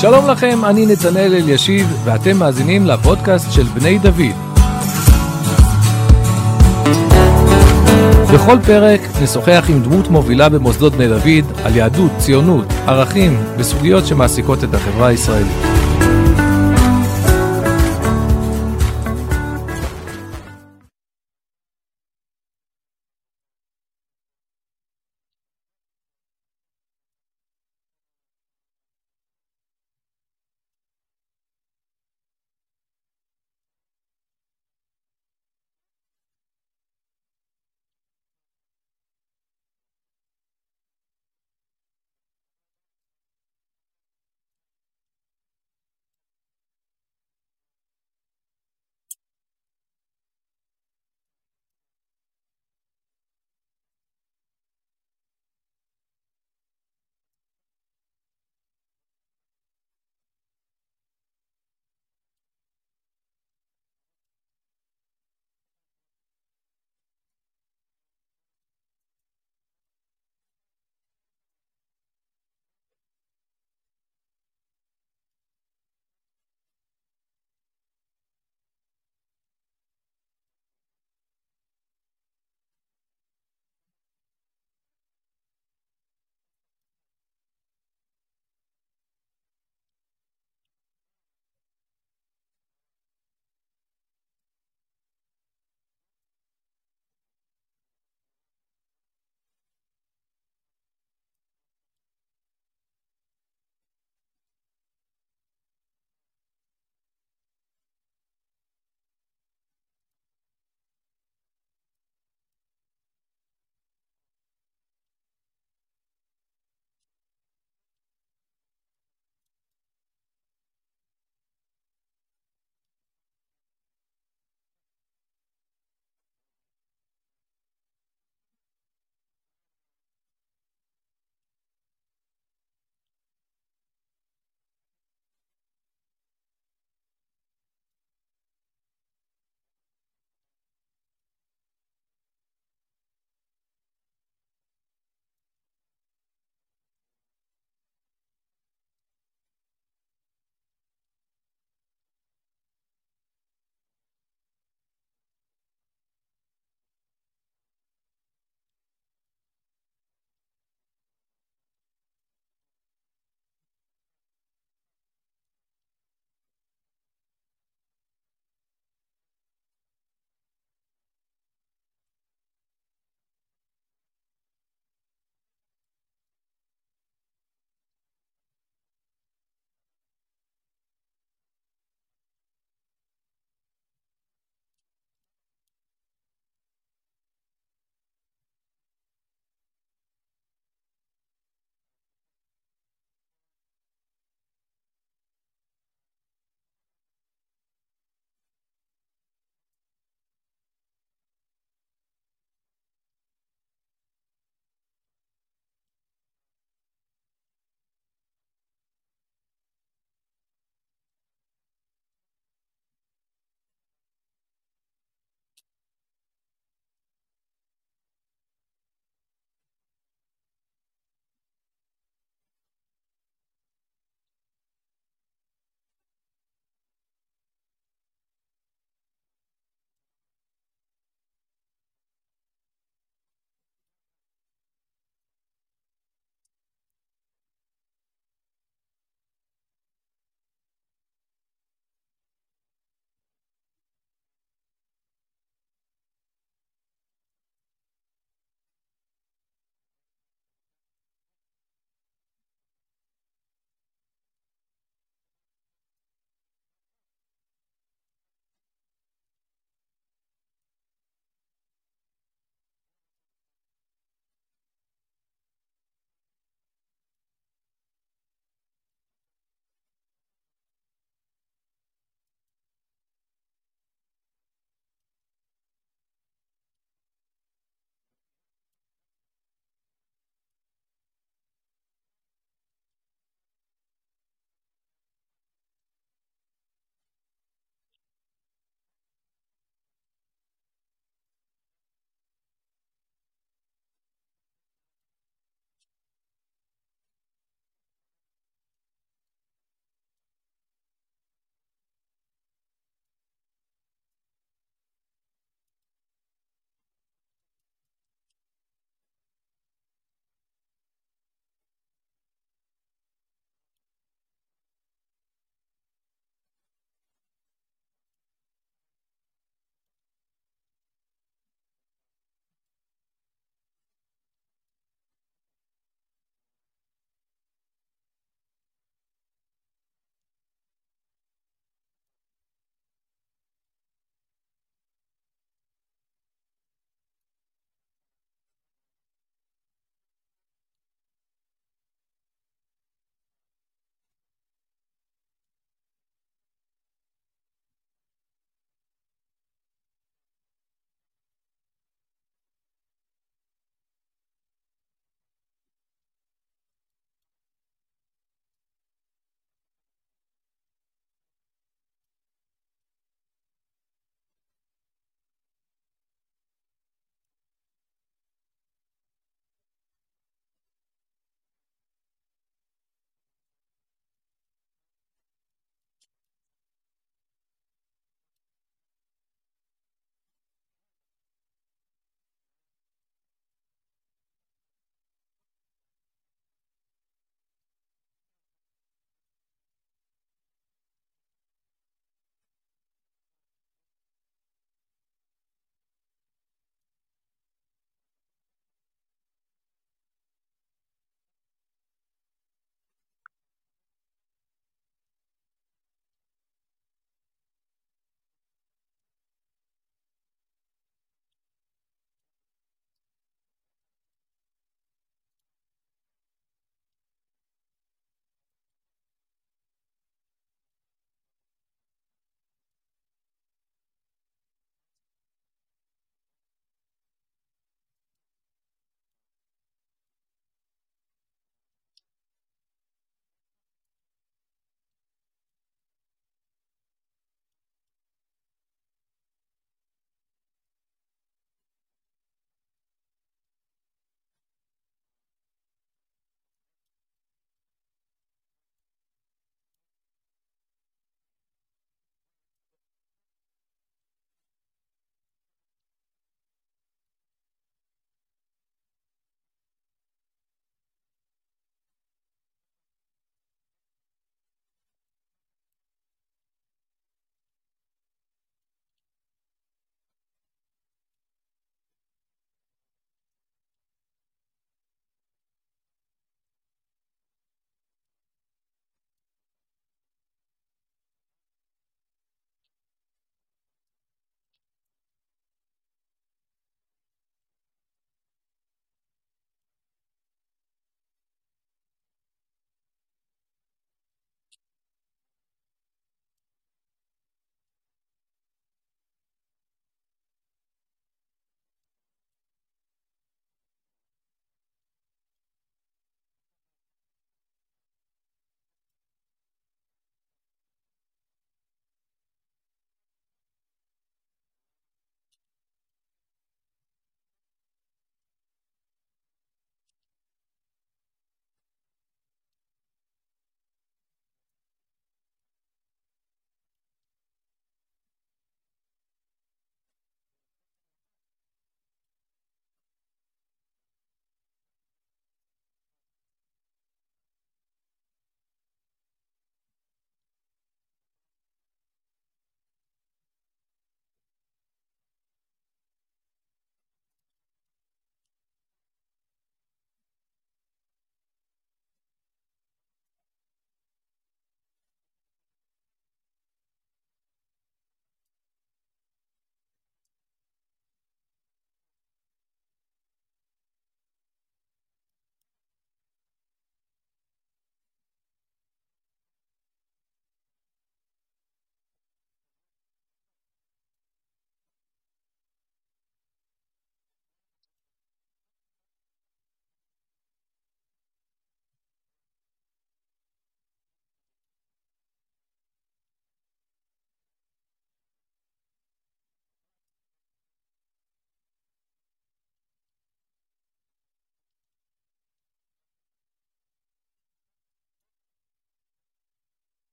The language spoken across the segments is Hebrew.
שלום לכם, אני נתנאל אלישיב, ואתם מאזינים לפודקאסט של בני דוד. בכל פרק נשוחח עם דמות מובילה במוסדות בני דוד על יהדות, ציונות, ערכים וסוגיות שמעסיקות את החברה הישראלית.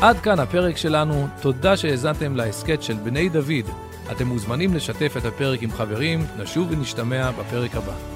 עד כאן הפרק שלנו, תודה שהאזנתם להסכת של בני דוד. אתם מוזמנים לשתף את הפרק עם חברים, נשוב ונשתמע בפרק הבא.